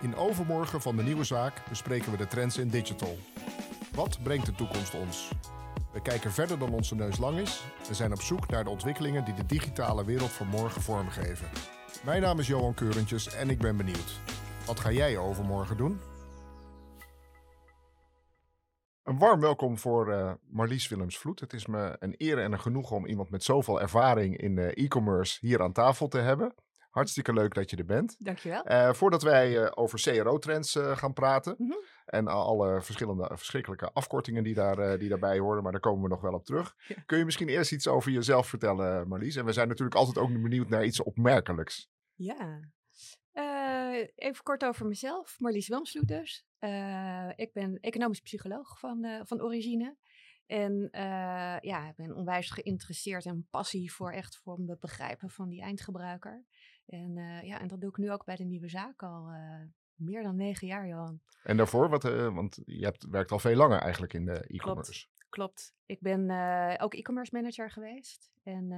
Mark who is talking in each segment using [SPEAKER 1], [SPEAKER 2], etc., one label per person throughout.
[SPEAKER 1] In Overmorgen van de Nieuwe Zaak bespreken we de trends in digital. Wat brengt de toekomst ons? We kijken verder dan onze neus lang is en zijn op zoek naar de ontwikkelingen die de digitale wereld van morgen vormgeven. Mijn naam is Johan Keurentjes en ik ben benieuwd. Wat ga jij overmorgen doen? Een warm welkom voor uh, Marlies Willems-Vloed. Het is me een eer en een genoegen om iemand met zoveel ervaring in uh, e-commerce hier aan tafel te hebben. Hartstikke leuk dat je er bent.
[SPEAKER 2] Dankjewel.
[SPEAKER 1] Uh, voordat wij over CRO-trends gaan praten mm -hmm. en alle verschillende verschrikkelijke afkortingen die, daar, die daarbij horen, maar daar komen we nog wel op terug. Ja. Kun je misschien eerst iets over jezelf vertellen, Marlies? En we zijn natuurlijk altijd ook benieuwd naar iets opmerkelijks.
[SPEAKER 2] Ja, even kort over mezelf. Marlies Wilmsloed dus. Ik ben economisch psycholoog van, van origine. En ja, ik ben onwijs geïnteresseerd en passie voor echt voor het begrijpen van die eindgebruiker. En, ja, en dat doe ik nu ook bij de nieuwe zaak al meer dan negen jaar, Johan.
[SPEAKER 1] En daarvoor, wat, want je hebt, werkt al veel langer eigenlijk in de e-commerce.
[SPEAKER 2] Klopt. Ik ben ook e-commerce manager geweest. En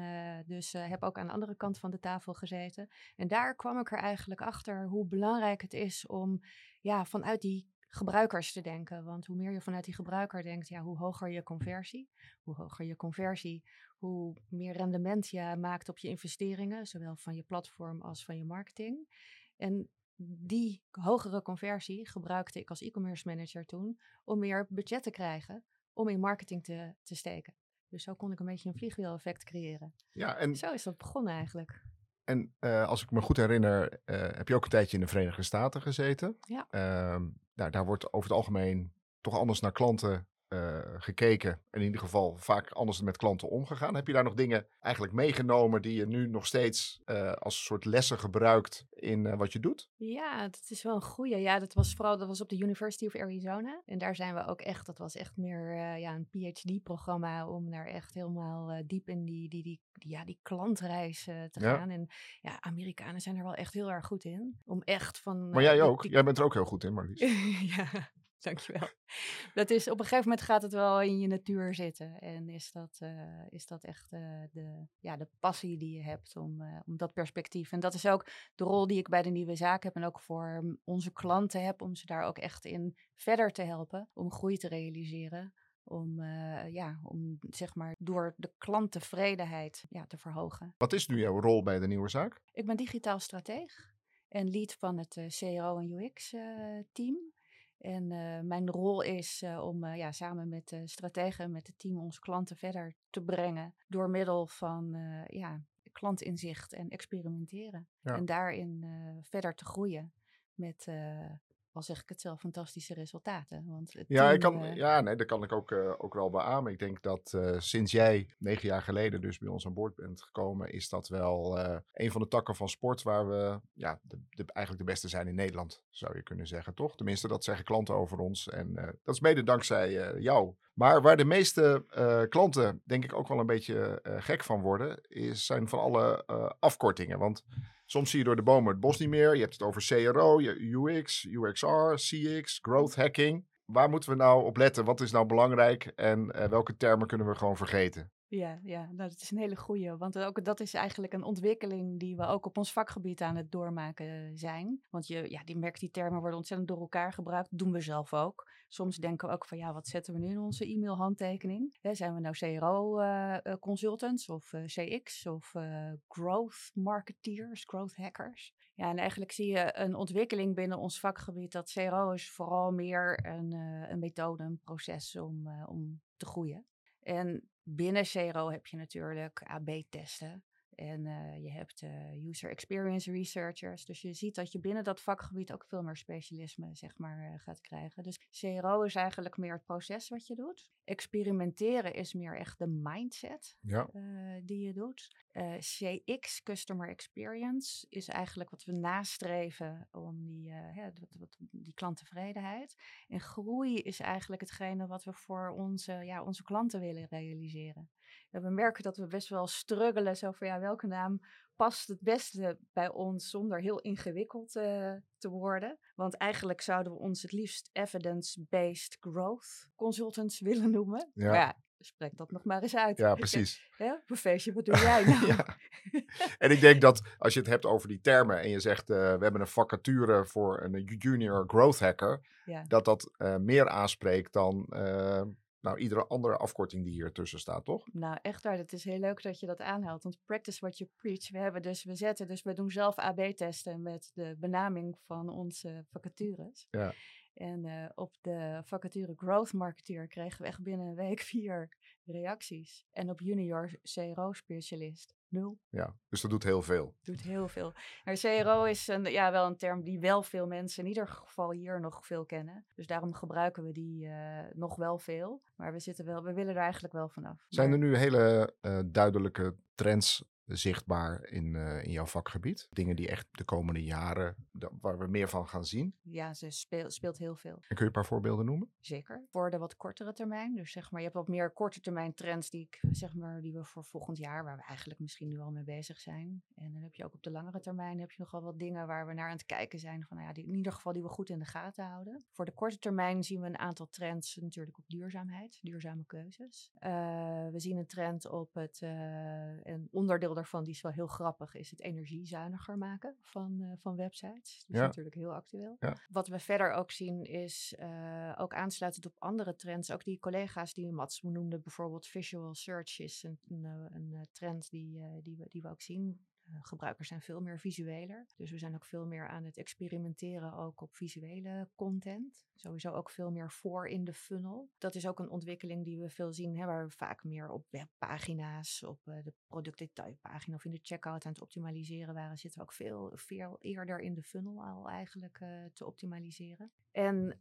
[SPEAKER 2] dus heb ook aan de andere kant van de tafel gezeten. En daar kwam ik er eigenlijk achter hoe belangrijk het is om ja, vanuit die gebruikers te denken. Want hoe meer je vanuit die gebruiker denkt, ja, hoe hoger je conversie. Hoe hoger je conversie, hoe meer rendement je maakt op je investeringen. Zowel van je platform als van je marketing. En die hogere conversie gebruikte ik als e-commerce manager toen om meer budget te krijgen om in marketing te, te steken. Dus zo kon ik een beetje een vliegwiel-effect creëren. Ja, en zo is dat begonnen eigenlijk.
[SPEAKER 1] En uh, als ik me goed herinner, uh, heb je ook een tijdje in de Verenigde Staten gezeten.
[SPEAKER 2] Ja.
[SPEAKER 1] Uh, nou, daar wordt over het algemeen toch anders naar klanten uh, gekeken. In ieder geval vaak anders met klanten omgegaan. Heb je daar nog dingen eigenlijk meegenomen die je nu nog steeds uh, als soort lessen gebruikt in uh, wat je doet?
[SPEAKER 2] Ja, dat is wel een goede. Ja, dat was vooral dat was op de University of Arizona. En daar zijn we ook echt, dat was echt meer ja, een PhD-programma om daar echt helemaal diep in die, die, die, die, ja, die klantreis te gaan. En ja, Amerikanen zijn er wel echt heel erg goed in. Om echt van.
[SPEAKER 1] Maar jij ook? Die... Jij bent er ook heel goed in, Marlies.
[SPEAKER 2] ja. Dankjewel. Dat is, op een gegeven moment gaat het wel in je natuur zitten. En is dat, uh, is dat echt uh, de, ja, de passie die je hebt om, uh, om dat perspectief. En dat is ook de rol die ik bij de nieuwe zaak heb en ook voor onze klanten heb. Om ze daar ook echt in verder te helpen. Om groei te realiseren. Om, ja, om zeg maar door de klanttevredenheid ja, te verhogen.
[SPEAKER 1] Wat is nu jouw rol bij de nieuwe zaak?
[SPEAKER 2] Ik ben digitaal strateeg en lead van het CRO en UX team. En uh, mijn rol is uh, om uh, ja, samen met de strategen, met het team, onze klanten verder te brengen. Door middel van ja, klantinzicht en experimenteren. Ja. En daarin verder te groeien met al zeg ik het zelf, fantastische resultaten. Want
[SPEAKER 1] ja, team, ik kan, uh, ja, nee, dat kan ik ook, uh, ook wel beamen. Ik denk dat uh, sinds jij negen jaar geleden dus bij ons aan boord bent gekomen, is dat wel een van de takken van sport waar we ja, de, de, eigenlijk de beste zijn in Nederland, zou je kunnen zeggen, toch? Tenminste, dat zeggen klanten over ons. En dat is mede dankzij jou. Maar waar de meeste klanten, denk ik, ook wel een beetje gek van worden, is, zijn van alle afkortingen. Want Soms zie je door de bomen het bos niet meer. Je hebt het over CRO, UX, UXR, CX, growth hacking. Waar moeten we nou op letten? Wat is nou belangrijk en uh, welke termen kunnen we gewoon vergeten?
[SPEAKER 2] Ja, ja nou, dat is een hele goeie. Want ook dat is eigenlijk een ontwikkeling die we ook op ons vakgebied aan het doormaken zijn. Want je, ja, die merkt, die termen worden ontzettend door elkaar gebruikt. Doen we zelf ook. Soms denken we ook van, ja, wat zetten we nu in onze e-mailhandtekening? Hè, zijn we nou CRO-consultants uh, of uh, CX of growth marketeers, growth hackers? Ja, en eigenlijk zie je een ontwikkeling binnen ons vakgebied dat CRO is vooral meer een, een methode, een proces om, om te groeien. En binnen CRO heb je natuurlijk AB-testen. En uh, je hebt uh, user experience researchers. Dus je ziet dat je binnen dat vakgebied ook veel meer specialisme zeg maar, uh, gaat krijgen. Dus CRO is eigenlijk meer het proces wat je doet. Experimenteren is meer echt de mindset ja. die je doet. CX, Customer Experience, is eigenlijk wat we nastreven om die, hè, die klanttevredenheid. En groei is eigenlijk hetgene wat we voor onze, ja, onze klanten willen realiseren. We merken dat we best wel struggelen. Zo van ja, welke naam past het beste bij ons zonder heel ingewikkeld uh, te worden? Want eigenlijk zouden we ons het liefst evidence-based growth consultants willen noemen. Ja. Maar ja, spreek dat nog maar eens uit.
[SPEAKER 1] Ja, precies.
[SPEAKER 2] Ja, feestje, wat doe jij nou?
[SPEAKER 1] ja. En ik denk dat als je het hebt over die termen en je zegt uh, we hebben een vacature voor een junior growth hacker,
[SPEAKER 2] Ja.
[SPEAKER 1] dat dat uh, meer aanspreekt dan nou, iedere andere afkorting die hier tussen staat, toch?
[SPEAKER 2] Nou, echt waar. Het is heel leuk dat je dat aanhaalt. Want practice what you preach. We hebben dus, we zetten dus, we doen zelf AB-testen met de benaming van onze vacatures.
[SPEAKER 1] Ja.
[SPEAKER 2] En uh, op de vacature Growth Marketeer kregen we echt binnen een week vier reacties. En op junior CRO-specialist nul.
[SPEAKER 1] Ja, dus dat doet heel veel.
[SPEAKER 2] Doet heel veel. Maar CRO is een, ja, wel een term die wel veel mensen in ieder geval hier nog veel kennen. Dus daarom gebruiken we die uh, nog wel veel. Maar we, zitten wel, we willen er eigenlijk wel vanaf.
[SPEAKER 1] Zijn er nu hele uh, duidelijke trends zichtbaar in, uh, in jouw vakgebied? Dingen die echt de komende jaren, waar we meer van gaan zien?
[SPEAKER 2] Ja, ze speel, speelt heel veel.
[SPEAKER 1] En kun je een paar voorbeelden noemen?
[SPEAKER 2] Zeker. Voor de wat kortere termijn. Dus zeg maar, je hebt wat meer korte termijn trends die, ik, zeg maar, die we voor volgend jaar, waar we eigenlijk misschien nu al mee bezig zijn. En dan heb je ook op de langere termijn heb je nogal wat dingen waar we naar aan het kijken zijn. Van, nou ja, die, in ieder geval die we goed in de gaten houden. Voor de korte termijn zien we een aantal trends natuurlijk op duurzaamheid, duurzame keuzes. Uh, we zien een trend op het, uh, een onderdeel daarvan, die is wel heel grappig, is het energiezuiniger maken van, uh, van websites. Dat is
[SPEAKER 1] Ja.
[SPEAKER 2] natuurlijk heel actueel.
[SPEAKER 1] Ja.
[SPEAKER 2] Wat we verder ook zien is, uh, ook aansluitend op andere trends, ook die collega's die Mats noemde, bijvoorbeeld visual search is een, een, een, een trend die, die, we, die we ook zien. Uh, gebruikers zijn veel meer visueler. Dus we zijn ook veel meer aan het experimenteren ook op visuele content. Sowieso ook veel meer voor in de funnel. Dat is ook een ontwikkeling die we veel zien, hè, waar we vaak meer op webpagina's, op uh, de productdetailpagina of in de checkout aan het optimaliseren waren. Zitten we ook veel, veel eerder in de funnel al eigenlijk uh, te optimaliseren. En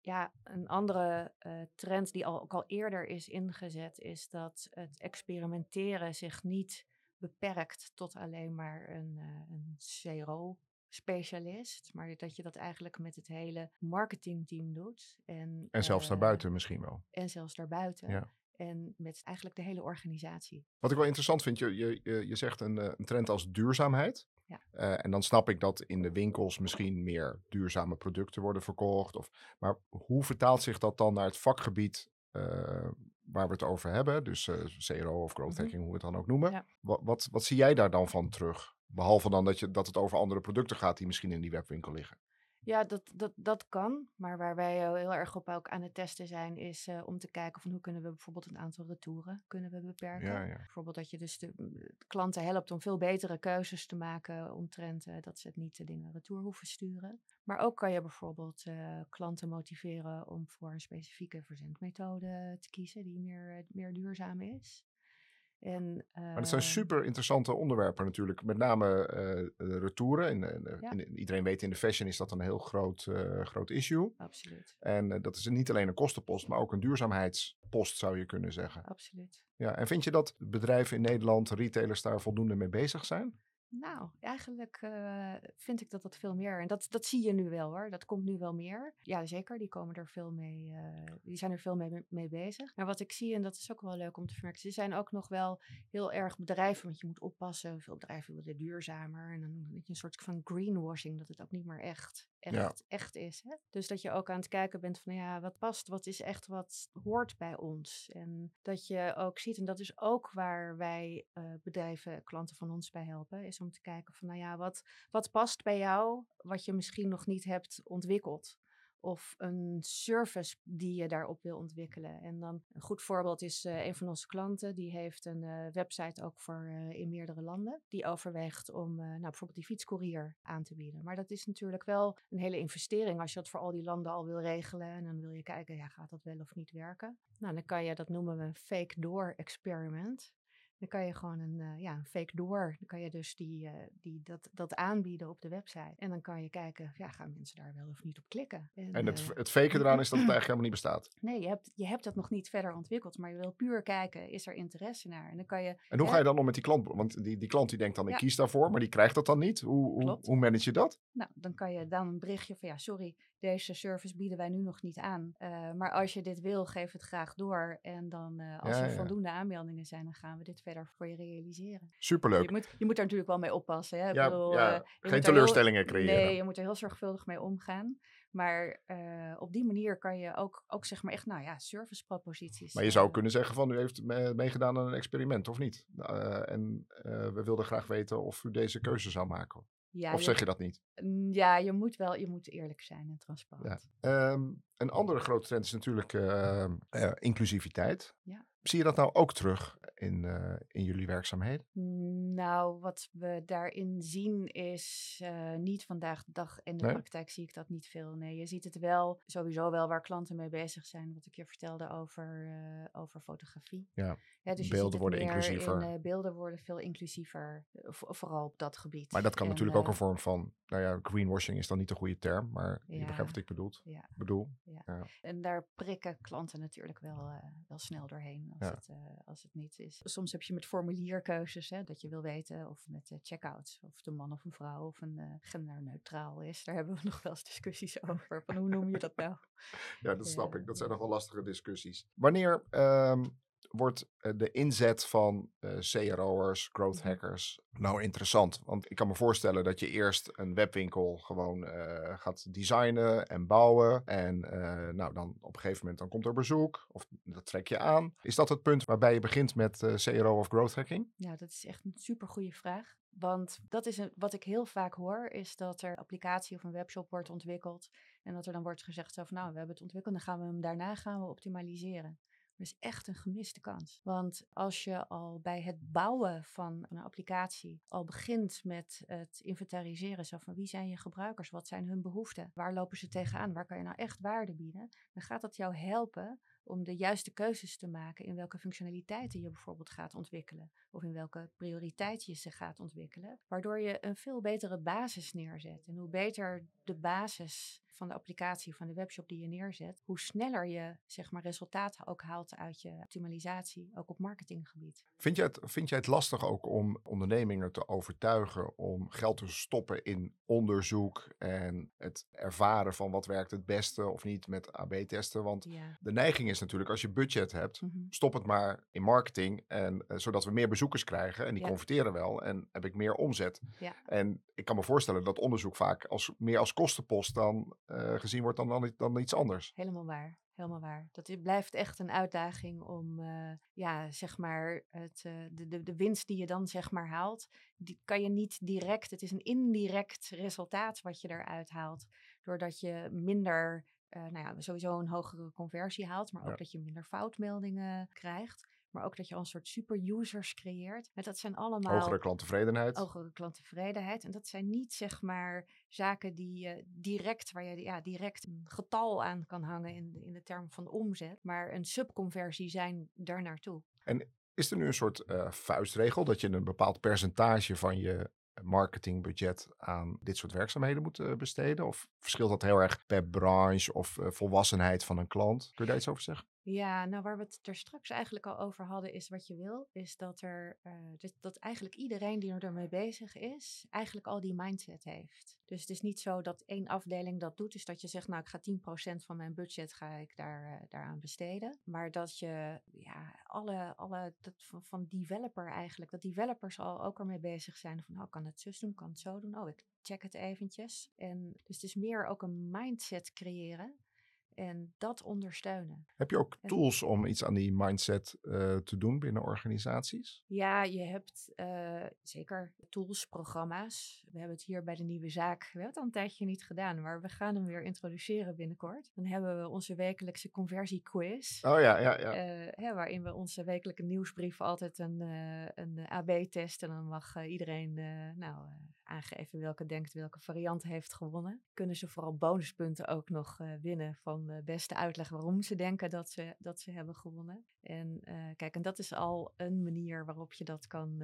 [SPEAKER 2] ja, een andere trend die al, ook al eerder is ingezet, is dat het experimenteren zich niet beperkt tot alleen maar een, uh, een CRO-specialist, maar dat je dat eigenlijk met het hele marketingteam doet. En,
[SPEAKER 1] En zelfs
[SPEAKER 2] uh,
[SPEAKER 1] daarbuiten misschien wel.
[SPEAKER 2] En zelfs daarbuiten.
[SPEAKER 1] Ja.
[SPEAKER 2] En met eigenlijk de hele organisatie.
[SPEAKER 1] Wat ik wel interessant vind, je, je, je, je zegt een, een trend als duurzaamheid.
[SPEAKER 2] Ja.
[SPEAKER 1] Uh, en dan snap ik dat in de winkels misschien meer duurzame producten worden verkocht. Of, maar hoe vertaalt zich dat dan naar het vakgebied uh, waar we het over hebben? Dus uh, CRO of growth hacking, mm -hmm. hoe we het dan ook noemen.
[SPEAKER 2] Ja.
[SPEAKER 1] Wat, wat, wat zie jij daar dan van terug? Behalve dan dat, je, dat het over andere producten gaat die misschien in die webwinkel liggen.
[SPEAKER 2] Ja, dat, dat, dat kan. Maar waar wij heel erg op ook aan het testen zijn, is uh, om te kijken van hoe kunnen we bijvoorbeeld een aantal retouren kunnen we beperken.
[SPEAKER 1] Ja, ja.
[SPEAKER 2] Bijvoorbeeld dat je dus de, de, klanten helpt om veel betere keuzes te maken omtrent uh, dat ze het niet de dingen retour hoeven sturen. Maar ook kan je bijvoorbeeld uh, klanten motiveren om voor een specifieke verzendmethode te kiezen die meer, meer duurzaam is. En, uh,
[SPEAKER 1] maar dat zijn super interessante onderwerpen natuurlijk. Met name uh, de retouren. In, in,
[SPEAKER 2] ja.
[SPEAKER 1] in, iedereen weet in de fashion is dat een heel groot, uh, groot issue.
[SPEAKER 2] Absoluut.
[SPEAKER 1] En dat is niet alleen een kostenpost, maar ook een duurzaamheidspost zou je kunnen zeggen.
[SPEAKER 2] Absoluut.
[SPEAKER 1] Ja, en vind je dat bedrijven in Nederland, retailers daar voldoende mee bezig zijn?
[SPEAKER 2] Nou, eigenlijk uh, vind ik dat dat veel meer. En dat, dat zie je nu wel hoor. Dat komt nu wel meer. Ja, zeker. Die komen er veel mee. Uh, die zijn er veel mee, mee bezig. Maar wat ik zie, en dat is ook wel leuk om te vermerken. Ze zijn ook nog wel heel erg bedrijven. Want je moet oppassen. Veel bedrijven willen duurzamer. En dan een soort van greenwashing. Dat het ook niet meer echt, echt,
[SPEAKER 1] Ja.
[SPEAKER 2] echt is. Hè? Dus dat je ook aan het kijken bent van ja, wat past? Wat is echt wat hoort bij ons? En dat je ook ziet, en dat is ook waar wij uh, bedrijven, klanten van ons bij helpen. Is om te kijken van, nou ja, wat, wat past bij jou, wat je misschien nog niet hebt ontwikkeld? Of een service die je daarop wil ontwikkelen. En dan een goed voorbeeld is uh, een van onze klanten, die heeft een uh, website ook voor uh, in meerdere landen. Die overweegt om nou, bijvoorbeeld die fietscourier aan te bieden. Maar dat is natuurlijk wel een hele investering als je dat voor al die landen al wil regelen. En dan wil je kijken, ja, gaat dat wel of niet werken? Nou, dan kan je, dat noemen we een fake door experiment. Dan kan je gewoon een, uh, ja, een fake door. Dan kan je dus die, uh, die, dat, dat aanbieden op de website. En dan kan je kijken, ja, gaan mensen daar wel of niet op klikken.
[SPEAKER 1] En, en het, uh, het fake eraan is dat het eigenlijk helemaal niet bestaat.
[SPEAKER 2] Nee, je hebt, je hebt dat nog niet verder ontwikkeld. Maar je wil puur kijken, is er interesse naar? En dan kan je...
[SPEAKER 1] En hoe ga je dan om met die klant? Want die, die klant die denkt dan, ik ja. kies daarvoor. Maar die krijgt dat dan niet. Hoe, hoe, hoe manage je dat?
[SPEAKER 2] Nou, dan kan je dan een berichtje van, ja, sorry, deze service bieden wij nu nog niet aan. Uh, maar als je dit wil, geef het graag door. En dan uh, als
[SPEAKER 1] Ja,
[SPEAKER 2] er
[SPEAKER 1] ja.
[SPEAKER 2] voldoende aanmeldingen zijn, dan gaan we dit verder voor je realiseren.
[SPEAKER 1] Superleuk.
[SPEAKER 2] Je moet, je moet daar natuurlijk wel mee oppassen. Hè? Ik
[SPEAKER 1] Ja,
[SPEAKER 2] bedoel,
[SPEAKER 1] ja,
[SPEAKER 2] eh,
[SPEAKER 1] geen teleurstellingen
[SPEAKER 2] heel,
[SPEAKER 1] creëren.
[SPEAKER 2] Nee, je moet er heel zorgvuldig mee omgaan. Maar uh, op die manier kan je ook, ook zeg maar echt, nou ja, serviceproposities.
[SPEAKER 1] Maar je zou kunnen zeggen van u heeft meegedaan aan een experiment, of niet? Uh, en uh, we wilden graag weten of u deze keuze zou maken. Ja, of zeg je dat niet?
[SPEAKER 2] Ja, je moet wel je moet eerlijk zijn en transparant.
[SPEAKER 1] Ja. Um, een andere grote trend is natuurlijk uh, uh, inclusiviteit.
[SPEAKER 2] Ja.
[SPEAKER 1] Zie je dat nou ook terug in, uh, in jullie werkzaamheden?
[SPEAKER 2] Nou, wat we daarin zien is uh, niet vandaag de dag. In de nee? praktijk zie ik dat niet veel. Nee, je ziet het wel, sowieso wel waar klanten mee bezig zijn. Wat ik je vertelde over, uh, over fotografie.
[SPEAKER 1] Ja, ja dus beelden worden inclusiever.
[SPEAKER 2] In, beelden worden veel inclusiever, vooral op dat gebied.
[SPEAKER 1] Maar dat kan en, natuurlijk ook een vorm van, nou ja, greenwashing is dan niet de goede term. Maar ja, je begrijpt wat ik bedoel.
[SPEAKER 2] Ja.
[SPEAKER 1] bedoel.
[SPEAKER 2] Ja. ja. En daar prikken klanten natuurlijk wel, wel snel doorheen als, het, als het niet is. Soms heb je met formulierkeuzes, hè, dat je wil weten of met uh, checkouts, of de man of een vrouw of een uh, genderneutraal is. Daar hebben we nog wel eens discussies over. Van hoe noem je dat nou?
[SPEAKER 1] Ja, dat snap ik. Dat zijn nog wel lastige discussies. Wanneer um, wordt eh, de inzet van uh, CRO'ers, growth mhm. hackers nou interessant? Want ik kan me voorstellen dat je eerst een webwinkel gewoon uh, gaat designen en bouwen. En uh, nou, dan op een gegeven moment dan komt er bezoek of dat trek je aan. Is dat het punt waarbij je begint met CRO of growth hacking?
[SPEAKER 2] Ja, dat is echt een super goede vraag. Want dat is een, wat ik heel vaak hoor, is dat er een applicatie of een webshop wordt ontwikkeld. En dat er dan wordt gezegd van nou, we hebben het ontwikkeld, dan gaan we hem daarna gaan we optimaliseren. Dat is echt een gemiste kans. Want als je al bij het bouwen van een applicatie al begint met het inventariseren van wie zijn je gebruikers, wat zijn hun behoeften, waar lopen ze tegenaan, waar kan je nou echt waarde bieden, dan gaat dat jou helpen om de juiste keuzes te maken in welke functionaliteiten je bijvoorbeeld gaat ontwikkelen of in welke prioriteit je ze gaat ontwikkelen, waardoor je een veel betere basis neerzet. En hoe beter de basis van de applicatie, van de webshop die je neerzet, hoe sneller je zeg maar, resultaten ook haalt uit je optimalisatie, ook op marketinggebied.
[SPEAKER 1] Vind jij, het, vind jij het lastig ook om ondernemingen te overtuigen om geld te stoppen in onderzoek en het ervaren van wat werkt het beste of niet met AB-testen? Want
[SPEAKER 2] ja.
[SPEAKER 1] de neiging is natuurlijk als je budget hebt, mm -hmm. stop het maar in marketing en uh, zodat we meer bezoekers krijgen en die ja. converteren wel en heb ik meer omzet.
[SPEAKER 2] Ja.
[SPEAKER 1] En ik kan me voorstellen dat onderzoek vaak als, meer als kostenpost dan uh, gezien wordt dan, dan, dan iets anders.
[SPEAKER 2] Helemaal waar. Helemaal waar. Dat blijft echt een uitdaging om, uh, ja, zeg maar, het, uh, de, de, de winst die je dan, zeg maar, haalt, die kan je niet direct, het is een indirect resultaat wat je eruit haalt. Doordat je minder, uh, nou ja, sowieso een hogere conversie haalt, maar ook ja. dat je minder foutmeldingen krijgt maar ook dat je al een soort super-users creëert. En dat zijn allemaal...
[SPEAKER 1] Hogere klanttevredenheid.
[SPEAKER 2] Hogere klanttevredenheid. En dat zijn niet, zeg maar, zaken die je direct, waar je ja, direct een getal aan kan hangen in, in de term van omzet. Maar een subconversie zijn daar naartoe.
[SPEAKER 1] En is er nu een soort uh, vuistregel dat je een bepaald percentage van je marketingbudget aan dit soort werkzaamheden moet uh, besteden? Of verschilt dat heel erg per branche of uh, volwassenheid van een klant? Kun je daar iets over zeggen?
[SPEAKER 2] Ja, nou waar we het er straks eigenlijk al over hadden, is wat je wil, is dat er uh, dat, dat eigenlijk iedereen die ermee bezig is, eigenlijk al die mindset heeft. Dus het is niet zo dat één afdeling dat doet, dus dat je zegt, nou ik ga 10% van mijn budget ga ik daar, uh, daaraan besteden. Maar dat je ja, alle, alle dat van, van developer eigenlijk, dat developers al ook ermee bezig zijn van, oh kan het zus doen, kan het zo doen, oh ik check het eventjes. En dus het is meer ook een mindset creëren en dat ondersteunen.
[SPEAKER 1] Heb je ook tools om iets aan die mindset uh, te doen binnen organisaties?
[SPEAKER 2] Ja, je hebt uh, zeker tools, programma's. We hebben het hier bij de nieuwe zaak, we hebben het al een tijdje niet gedaan, maar we gaan hem weer introduceren binnenkort. Dan hebben we onze wekelijkse conversiequiz.
[SPEAKER 1] Oh ja, ja, ja.
[SPEAKER 2] Uh, hè, waarin we onze wekelijke nieuwsbrief altijd een, een AB-test en dan mag iedereen nou, aangeven welke denkt welke variant heeft gewonnen. Kunnen ze vooral bonuspunten ook nog uh, winnen van de beste uitleg waarom ze denken dat ze, dat ze hebben gewonnen. En uh, kijk, en dat is al een manier waarop je dat kan,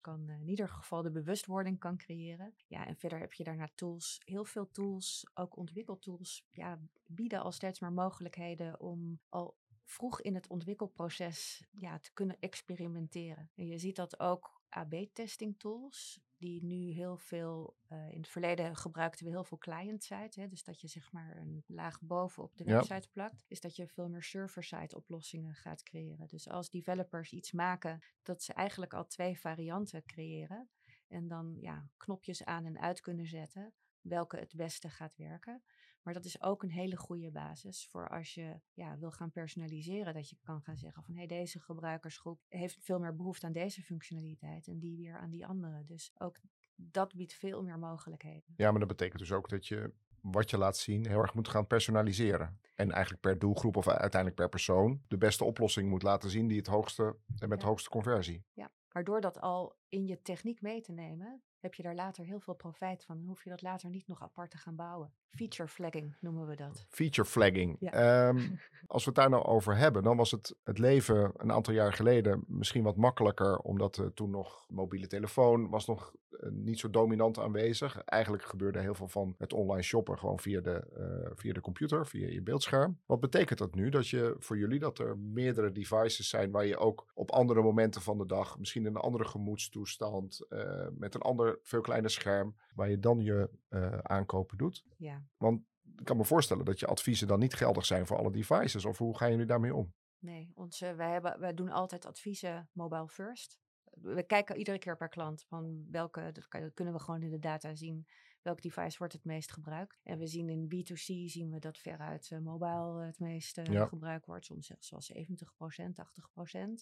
[SPEAKER 2] kan in ieder geval de bewustwording kan creëren. Ja, en verder heb je daarna tools, heel veel tools, ook ontwikkeltools, ja, bieden al steeds meer mogelijkheden om al vroeg in het ontwikkelproces ja, te kunnen experimenteren. En je ziet dat ook AB-testing tools die nu heel veel, uh, in het verleden gebruikten we heel veel client-side. Dus dat je zeg maar een laag bovenop de website plakt. Is dat je veel meer server-side oplossingen gaat creëren. Dus als developers iets maken, dat ze eigenlijk al twee varianten creëren. En dan ja, knopjes aan en uit kunnen zetten welke het beste gaat werken. Maar dat is ook een hele goede basis voor als je ja, wil gaan personaliseren. Dat je kan gaan zeggen van hey, deze gebruikersgroep heeft veel meer behoefte aan deze functionaliteit en die weer aan die andere. Dus ook dat biedt veel meer mogelijkheden.
[SPEAKER 1] Ja, maar dat betekent dus ook dat je wat je laat zien heel erg moet gaan personaliseren. En eigenlijk per doelgroep of uiteindelijk per persoon de beste oplossing moet laten zien die het hoogste en met de hoogste conversie.
[SPEAKER 2] Ja, maar door dat al in je techniek mee te nemen, heb je daar later heel veel profijt van. Dan hoef je dat later niet nog apart te gaan bouwen. Feature flagging noemen we dat.
[SPEAKER 1] Feature flagging. Ehm, als we het daar nou over hebben, dan was het, het leven een aantal jaar geleden misschien wat makkelijker, omdat uh, toen nog mobiele telefoon was nog niet zo dominant aanwezig. Eigenlijk gebeurde heel veel van het online shoppen gewoon via de, uh, via de computer, via je beeldscherm. Wat betekent dat nu? Dat je voor jullie dat er meerdere devices zijn waar je ook op andere momenten van de dag, misschien in een andere gemoedstoestand, met een ander veel kleiner scherm, waar je dan je uh, aankopen doet.
[SPEAKER 2] Ja.
[SPEAKER 1] Want ik kan me voorstellen dat je adviezen dan niet geldig zijn voor alle devices. Of hoe gaan jullie daarmee om?
[SPEAKER 2] Nee, onze, wij, hebben, wij doen altijd adviezen mobile first. We kijken iedere keer per klant van welke, dat kunnen we gewoon in de data zien welk device wordt het meest gebruikt. En we zien in B2C zien we dat veruit uh, mobile het meest uh, gebruikt wordt. Soms zelfs wel 70%,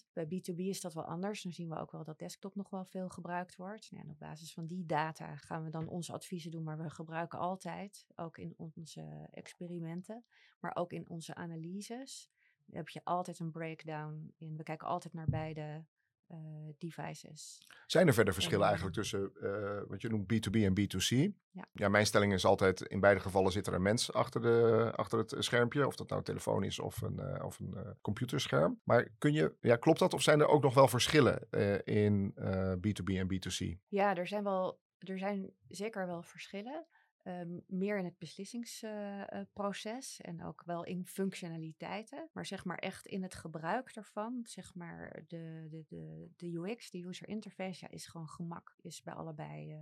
[SPEAKER 2] 80%. Bij B2B is dat wel anders. Dan zien we ook wel dat desktop nog wel veel gebruikt wordt. Nou, en op basis van die data gaan we dan onze adviezen doen. Maar we gebruiken altijd, ook in onze experimenten, maar ook in onze analyses, heb je altijd een breakdown in. We kijken altijd naar beide devices.
[SPEAKER 1] Zijn er verder verschillen eigenlijk tussen uh, wat je noemt B2B en B2C?
[SPEAKER 2] Ja.
[SPEAKER 1] ja, mijn stelling is altijd, in beide gevallen zit er een mens achter, de, achter het schermpje. Of dat nou een telefoon is of een, of een computerscherm. Maar kun je, ja, klopt dat? Of zijn er ook nog wel verschillen in B2B en B2C?
[SPEAKER 2] Ja, er zijn wel, er zijn zeker wel verschillen. Um, meer in het beslissingsproces uh, en ook wel in functionaliteiten. Maar zeg maar echt in het gebruik ervan, zeg maar de, de, de, de UX, de user interface, ja, is gewoon gemak. Is bij allebei uh,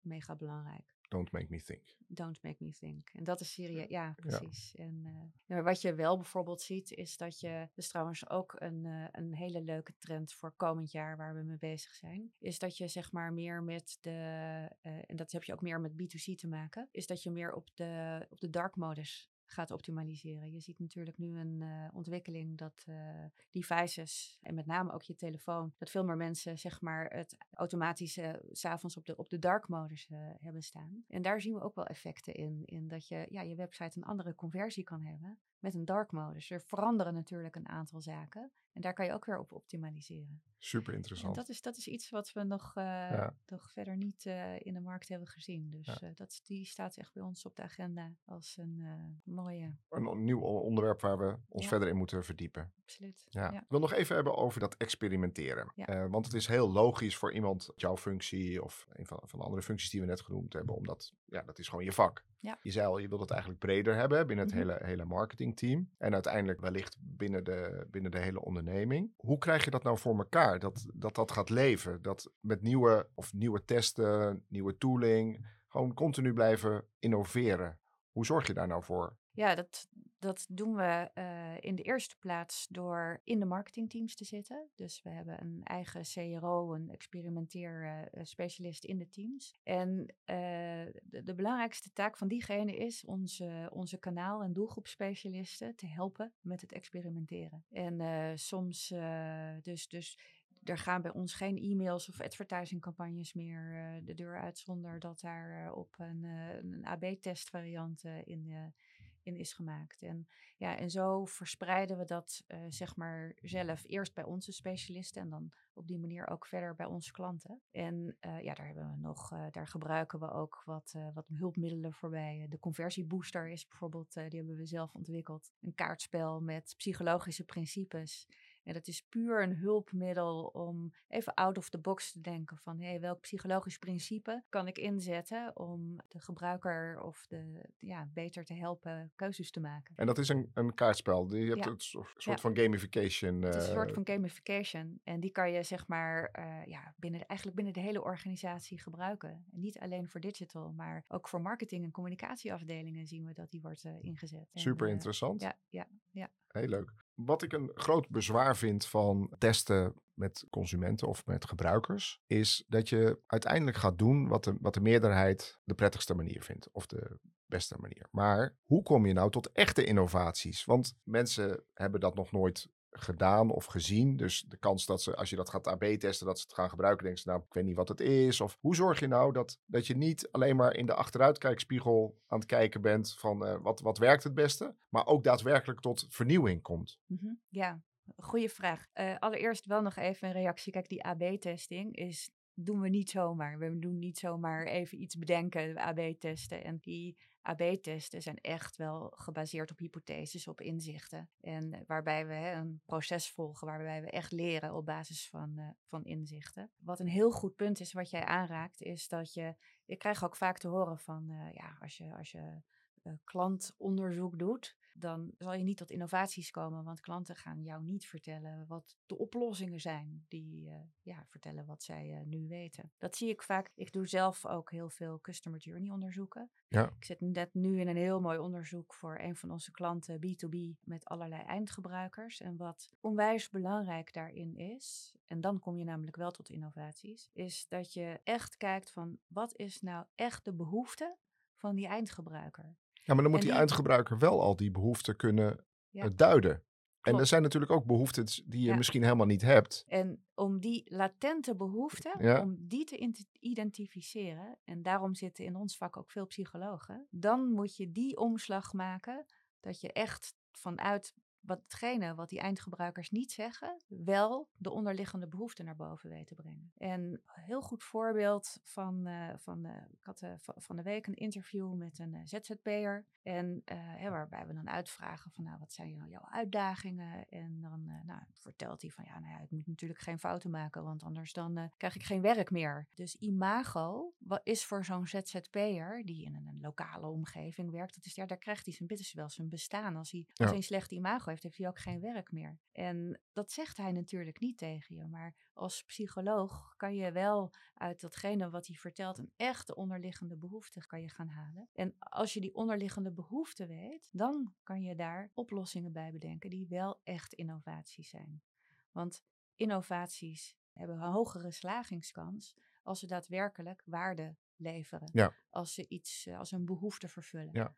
[SPEAKER 2] mega belangrijk.
[SPEAKER 1] Don't make me think.
[SPEAKER 2] Don't make me think. En dat is serieus, ja, precies. Ja. En uh, wat je wel bijvoorbeeld ziet, is dat je, dus trouwens ook een, uh, een hele leuke trend voor komend jaar waar we mee bezig zijn, is dat je zeg maar meer met de, uh, en dat heb je ook meer met B2C te maken, is dat je meer op de, op de dark modus gaat optimaliseren. Je ziet natuurlijk nu een uh, ontwikkeling dat uh, devices en met name ook je telefoon, dat veel meer mensen zeg maar het automatische s s'avonds op de, op de dark modus hebben staan. En daar zien we ook wel effecten in, in dat je ja, je website een andere conversie kan hebben met een dark modus. Er veranderen natuurlijk een aantal zaken. En daar kan je ook weer op optimaliseren.
[SPEAKER 1] Super interessant.
[SPEAKER 2] En dat is, dat is iets wat we nog, uh, ja. nog verder niet uh, in de markt hebben gezien. Dus ja. uh, dat, die staat echt bij ons op de agenda als een mooie.
[SPEAKER 1] Een nieuw onderwerp waar we ons ja. verder in moeten verdiepen.
[SPEAKER 2] Absoluut.
[SPEAKER 1] Ja. Ik wil nog even hebben over dat experimenteren. want het is heel logisch voor iemand, jouw functie of een van, van de andere functies die we net genoemd hebben, omdat ja, dat is gewoon je vak.
[SPEAKER 2] Ja.
[SPEAKER 1] Je zei al, je wilt het eigenlijk breder hebben binnen het mm -hmm. hele, hele marketingteam. En uiteindelijk wellicht binnen de, binnen de hele onderneming. Hoe krijg je dat nou voor elkaar? Dat dat, dat gaat leven? Dat met nieuwe, of nieuwe testen, nieuwe tooling, gewoon continu blijven innoveren. Hoe zorg je daar nou voor?
[SPEAKER 2] Ja, dat, dat doen we uh, in de eerste plaats door in de marketingteams te zitten. Dus we hebben een eigen CRO, een experimenteer uh, specialist in de teams. En de, belangrijkste taak van diegene is onze, onze kanaal- en doelgroepspecialisten te helpen met het experimenteren. En soms dus, dus er gaan bij ons geen e-mails of advertisingcampagnes meer de deur uit zonder dat daar op een, een AB-test variant in, in is gemaakt. En, ja, en zo verspreiden we dat zeg maar zelf eerst bij onze specialisten en dan op die manier ook verder bij onze klanten. En ja, daar hebben we nog, daar gebruiken we ook wat, wat hulpmiddelen voorbij. De conversiebooster is bijvoorbeeld, die hebben we zelf ontwikkeld. Een kaartspel met psychologische principes. En dat is puur een hulpmiddel om even out of the box te denken van hey, welk psychologisch principe kan ik inzetten om de gebruiker of de ja, beter te helpen keuzes te maken.
[SPEAKER 1] En dat is een, een kaartspel. Je hebt ja. een soort ja. van gamification.
[SPEAKER 2] Het is een soort van gamification. En die kan je zeg maar uh, ja, binnen, eigenlijk binnen de hele organisatie gebruiken. En niet alleen voor digital, maar ook voor marketing en communicatieafdelingen zien we dat die wordt uh, ingezet.
[SPEAKER 1] Super
[SPEAKER 2] en,
[SPEAKER 1] interessant.
[SPEAKER 2] Ja, ja, ja.
[SPEAKER 1] Heel leuk. Wat ik een groot bezwaar vind van testen met consumenten of met gebruikers, is dat je uiteindelijk gaat doen wat de, wat de meerderheid de prettigste manier vindt. Of de beste manier. Maar hoe kom je nou tot echte innovaties? Want mensen hebben dat nog nooit gedaan of gezien. Dus de kans dat ze, als je dat gaat AB-testen, dat ze het gaan gebruiken, denken ze, nou, ik weet niet wat het is. Of hoe zorg je nou dat, dat je niet alleen maar in de achteruitkijkspiegel aan het kijken bent van uh, wat, wat werkt het beste, maar ook daadwerkelijk tot vernieuwing komt?
[SPEAKER 2] -hmm. Ja, goede vraag. Uh, allereerst wel nog even een reactie. Kijk, die AB-testing is doen we niet zomaar. We doen niet zomaar even iets bedenken, AB-testen. En die AB-testen zijn echt wel gebaseerd op hypotheses, op inzichten. En waarbij we hè, een proces volgen, waarbij we echt leren op basis van, uh, van inzichten. Wat een heel goed punt is, wat jij aanraakt, is dat je. Ik krijg ook vaak te horen van, uh, ja, als je, als je uh, klantonderzoek doet, dan zal je niet tot innovaties komen, want klanten gaan jou niet vertellen wat de oplossingen zijn, die uh, ja, vertellen wat zij uh, nu weten. Dat zie ik vaak. Ik doe zelf ook heel veel customer journey onderzoeken.
[SPEAKER 1] Ja.
[SPEAKER 2] Ik zit net nu in een heel mooi onderzoek voor een van onze klanten, B2B, met allerlei eindgebruikers. En wat onwijs belangrijk daarin is, en dan kom je namelijk wel tot innovaties, is dat je echt kijkt van wat is nou echt de behoefte van die eindgebruiker.
[SPEAKER 1] Ja, maar dan moet die, die, eindgebruiker wel al die behoeften kunnen ja. uh, duiden. Klopt. En er zijn natuurlijk ook behoeften die je ja. misschien helemaal niet hebt.
[SPEAKER 2] En om die latente behoeften, ja. om die te identificeren, en daarom zitten in ons vak ook veel psychologen, dan moet je die omslag maken dat je echt vanuit watgene wat die eindgebruikers niet zeggen, wel de onderliggende behoeften naar boven weten brengen. En een heel goed voorbeeld van, uh, van uh, ik had uh, van de week een interview met een ZZP'er. En hè, waarbij we dan uitvragen van nou, wat zijn nou jouw uitdagingen? En dan nou, vertelt hij van ja, nou ja, ik moet natuurlijk geen fouten maken, want anders dan krijg ik geen werk meer. Dus imago wat is voor zo'n ZZP'er die in een, een, lokale omgeving werkt, dat is, ja, daar krijgt hij zijn, wel zijn bestaan. Als hij, als hij een slecht imago heeft, heeft hij ook geen werk meer. En dat zegt hij natuurlijk niet tegen je. Maar als psycholoog kan je wel uit datgene wat hij vertelt een echte onderliggende behoefte kan je gaan halen. En als je die onderliggende behoefte weet, dan kan je daar oplossingen bij bedenken die wel echt innovaties zijn. Want innovaties hebben een hogere slagingskans als ze daadwerkelijk waarde leveren.
[SPEAKER 1] Ja.
[SPEAKER 2] Als ze iets, als een behoefte vervullen.
[SPEAKER 1] Ja.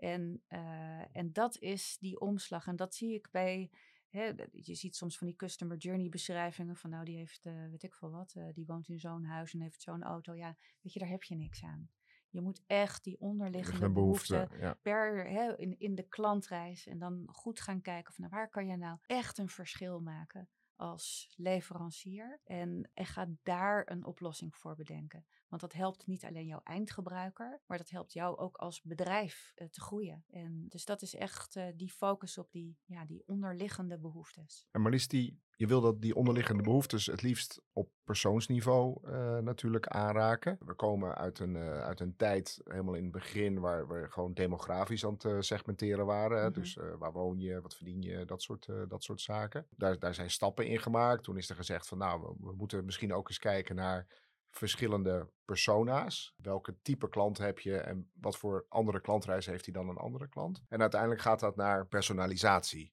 [SPEAKER 2] En, uh, en dat is die omslag. En dat zie ik bij. Hè, je ziet soms van die customer journey beschrijvingen van nou die heeft uh, weet ik veel wat, uh, die woont in zo'n huis en heeft zo'n auto. Ja, weet je, daar heb je niks aan. Je moet echt die onderliggende behoeften behoefte, ja. per hè, in, in de klantreis en dan goed gaan kijken van nou, waar kan je nou echt een verschil maken als leverancier en, en ga daar een oplossing voor bedenken. Want dat helpt niet alleen jouw eindgebruiker, maar dat helpt jou ook als bedrijf uh, te groeien. En dus dat is echt uh, die focus op die, ja, die onderliggende behoeftes.
[SPEAKER 1] En Marlies, die, je wil dat die onderliggende behoeftes het liefst op persoonsniveau uh, natuurlijk aanraken. We komen uit een, uit een tijd, helemaal in het begin, waar we gewoon demografisch aan het segmenteren waren. Mm -hmm. Dus waar woon je, wat verdien je, dat soort, dat soort zaken. Daar, daar zijn stappen in gemaakt. Toen is er gezegd van nou, we, we moeten misschien ook eens kijken naar verschillende persona's. Welke type klant heb je en wat voor andere klantreis heeft hij dan een andere klant? En uiteindelijk gaat dat naar personalisatie.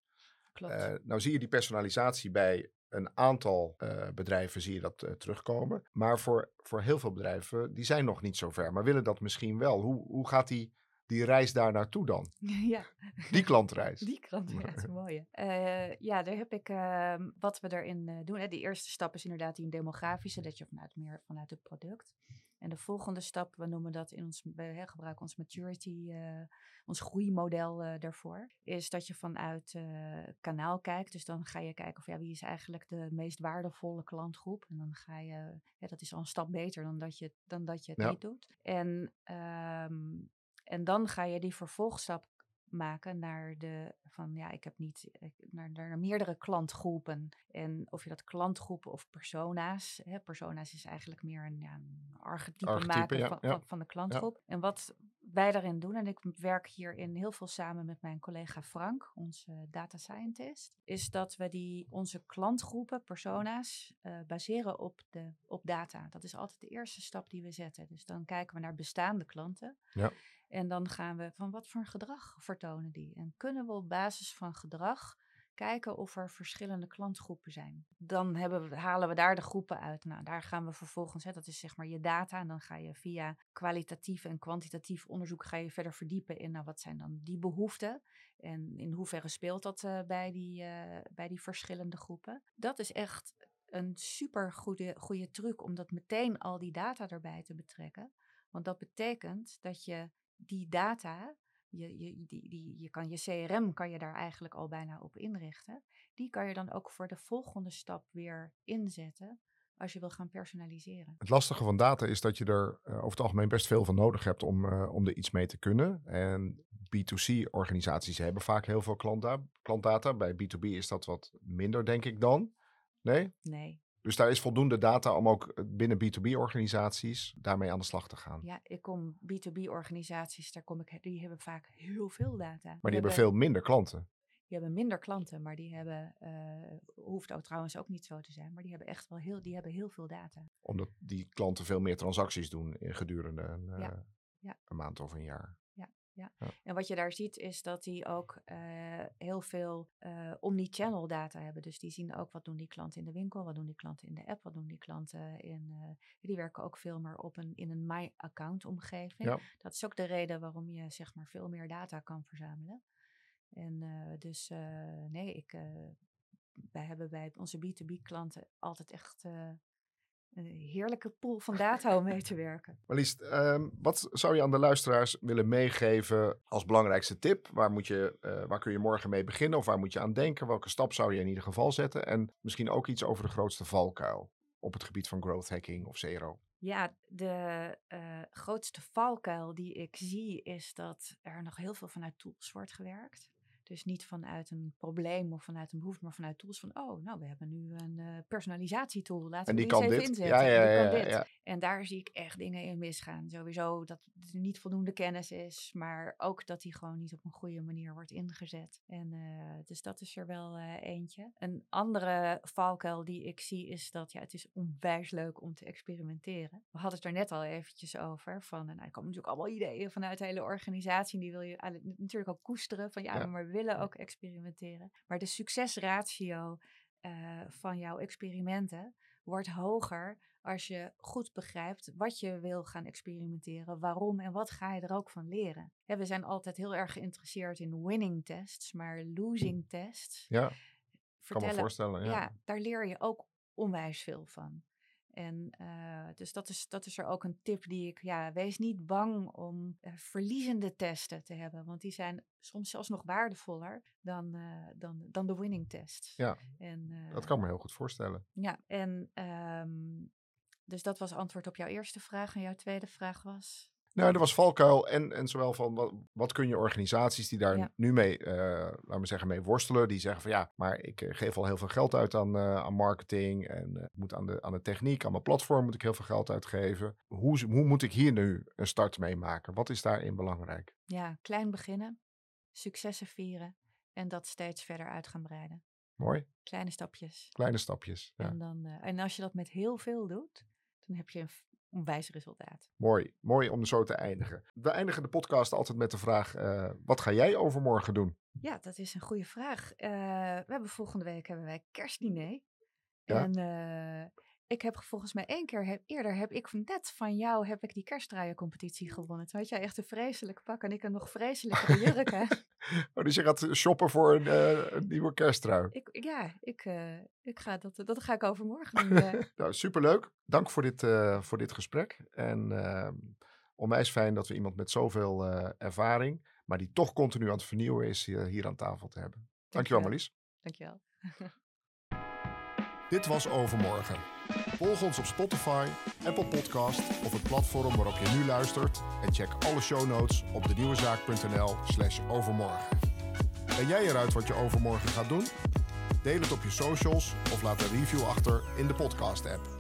[SPEAKER 2] Klopt.
[SPEAKER 1] Uh, nou zie je die personalisatie bij een aantal uh, bedrijven zie je dat uh, terugkomen. Maar voor, voor heel veel bedrijven, die zijn nog niet zo ver, maar willen dat misschien wel. Hoe, hoe gaat die die reis daar naartoe dan?
[SPEAKER 2] Ja.
[SPEAKER 1] Die klantreis.
[SPEAKER 2] Die klantreis, mooi. Uh, ja, daar heb ik uh, wat we daarin uh, doen. Hè. De eerste stap is inderdaad die demografische, dat je vanuit meer vanuit het product. En de volgende stap, we noemen dat in ons, we hè, gebruiken ons maturity, ons groeimodel daarvoor, is dat je vanuit kanaal kijkt. Dus dan ga je kijken of ja, wie is eigenlijk de meest waardevolle klantgroep. En dan ga je, ja, dat is al een stap beter dan dat je, dan dat je het ja. niet doet. En um, en dan ga je die vervolgstap maken naar de van ja, ik heb niet naar, naar meerdere klantgroepen. En of je dat klantgroepen of persona's. Hè, persona's is eigenlijk meer een, ja, een archetype, archetype maken
[SPEAKER 1] ja,
[SPEAKER 2] van,
[SPEAKER 1] ja.
[SPEAKER 2] Van, van, de klantgroep. En wat wij daarin doen, en ik werk hierin heel veel samen met mijn collega Frank, onze data scientist, is dat we die onze klantgroepen, persona's, uh, baseren op, de, op data. Dat is altijd de eerste stap die we zetten. Dus dan kijken we naar bestaande klanten.
[SPEAKER 1] Ja.
[SPEAKER 2] En dan gaan we van wat voor gedrag vertonen die? En kunnen we op basis van gedrag kijken of er verschillende klantgroepen zijn. Dan we, halen we daar de groepen uit. Nou, daar gaan we vervolgens, hè, dat is zeg maar je data. En dan ga je via kwalitatief en kwantitatief onderzoek ga je verder verdiepen in nou, wat zijn dan die behoeften. En in hoeverre speelt dat uh, bij, die, uh, bij die verschillende groepen. Dat is echt een super goede, goede truc om dat meteen al die data erbij te betrekken. Want dat betekent dat je die data je, je, die, die, je, kan je CRM kan je daar eigenlijk al bijna op inrichten. Die kan je dan ook voor de volgende stap weer inzetten als je wil gaan personaliseren.
[SPEAKER 1] Het lastige van data is dat je er uh, over het algemeen best veel van nodig hebt om, uh, om er iets mee te kunnen. En B2C-organisaties hebben vaak heel veel klantdata. klantdata. Bij B2B is dat wat minder, denk ik dan. Nee?
[SPEAKER 2] Nee.
[SPEAKER 1] Dus daar is voldoende data om ook eh, binnen B2B-organisaties daarmee aan de slag te gaan.
[SPEAKER 2] Ja, ik kom B2B-organisaties, daar kom ik, die hebben vaak heel veel data.
[SPEAKER 1] Maar die, hebben veel minder klanten.
[SPEAKER 2] Die hebben minder klanten, maar die hebben, uh, hoeft ook trouwens ook niet zo te zijn, maar die hebben echt wel heel, die hebben heel veel data.
[SPEAKER 1] Omdat die klanten veel meer transacties doen gedurende een, uh. Ja. een maand of een jaar
[SPEAKER 2] ja. En wat je daar ziet is dat die ook uh, heel veel uh, omni-channel data hebben. Dus die zien ook wat doen die klanten in de winkel, wat doen die klanten in de app, wat doen die klanten in... Uh, die werken ook veel meer op een, in een My-account omgeving. Ja. Dat is ook de reden waarom je zeg maar veel meer data kan verzamelen. En dus nee, ik, wij hebben bij onze B2B klanten altijd echt heerlijke pool van data om mee te werken.
[SPEAKER 1] Marlies, um, wat zou je aan de luisteraars willen meegeven als belangrijkste tip? Waar, moet je, uh, waar kun je morgen mee beginnen of waar moet je aan denken? Welke stap zou je in ieder geval zetten? En misschien ook iets over de grootste valkuil op het gebied van growth hacking of CRO.
[SPEAKER 2] Ja, de uh, grootste valkuil die ik zie is dat er nog heel veel vanuit tools wordt gewerkt. Dus niet vanuit een probleem of vanuit een behoefte, maar vanuit tools van, oh, nou, we hebben nu een uh, personalisatietool. Laten we die, die eens even dit. inzetten. Ja, ja, ja, ja, ja, En daar zie ik echt dingen in misgaan. Sowieso dat er niet voldoende kennis is, maar ook dat die gewoon niet op een goede manier wordt ingezet. En uh, dus dat is er wel uh, eentje. Een andere valkuil die ik zie is dat, ja, het is onwijs leuk om te experimenteren. We hadden het er net al eventjes over, van, nou, er komen natuurlijk allemaal ideeën vanuit de hele organisatie, die wil je natuurlijk ook koesteren, van ja, maar willen ook experimenteren. Maar de succesratio uh, van jouw experimenten wordt hoger als je goed begrijpt wat je wil gaan experimenteren, waarom en wat ga je er ook van leren. we zijn altijd heel erg geïnteresseerd in winning tests, maar losing tests.
[SPEAKER 1] Ja, kan me voorstellen. Ja.
[SPEAKER 2] ja, daar leer je ook onwijs veel van. En uh, dus dat is, dat is er ook een tip die ik, ja, wees niet bang om uh, verliezende testen te hebben, want die zijn soms zelfs nog waardevoller dan, uh, dan, dan de winning tests.
[SPEAKER 1] Ja, en, dat kan me heel goed voorstellen.
[SPEAKER 2] Ja, en um, dus dat was antwoord op jouw eerste vraag. En jouw tweede vraag was?
[SPEAKER 1] Nou, er was valkuil en, en zowel van wat, wat kun je organisaties die daar nu mee, uh, laten we zeggen, mee worstelen, die zeggen van ja, maar ik uh, geef al heel veel geld uit aan, uh, aan marketing en moet aan de, aan de techniek, aan mijn platform moet ik heel veel geld uitgeven. Hoe, hoe moet ik hier nu een start mee maken? Wat is daarin belangrijk?
[SPEAKER 2] Ja, klein beginnen, successen vieren en dat steeds verder uit gaan breiden.
[SPEAKER 1] Mooi.
[SPEAKER 2] Kleine stapjes.
[SPEAKER 1] Kleine stapjes. Ja.
[SPEAKER 2] En, dan, en als je dat met heel veel doet, dan heb je een onwijs resultaat.
[SPEAKER 1] Mooi, mooi om zo te eindigen. We eindigen de podcast altijd met de vraag: uh, wat ga jij overmorgen doen?
[SPEAKER 2] Ja, dat is een goede vraag. Uh, we hebben volgende week hebben wij kerstdiner. Ja? En uh, ik heb volgens mij één keer heb, eerder heb ik net van jou heb ik die kerstdraaiencompetitie gewonnen. Toen had jij echt een vreselijk pak en ik een nog vreselijke jurk.
[SPEAKER 1] oh, dus je gaat shoppen voor een, uh, een nieuwe kersttrui?
[SPEAKER 2] Ik, ja, ik, uh, ik ga dat, dat ga ik overmorgen doen. Uh.
[SPEAKER 1] nou, superleuk. Dank voor dit, voor dit gesprek. En ehm, onwijs fijn dat we iemand met zoveel ervaring, maar die toch continu aan het vernieuwen is, hier, hier aan tafel te hebben. Dankjewel, Marlies.
[SPEAKER 2] Dankjewel.
[SPEAKER 1] Dit was Overmorgen. Volg ons op Spotify, Apple Podcast of het platform waarop je nu luistert. En check alle show notes op denieuwezaak.nl slash overmorgen. Ben jij eruit wat je overmorgen gaat doen? Deel het op je socials of laat een review achter in de podcast app.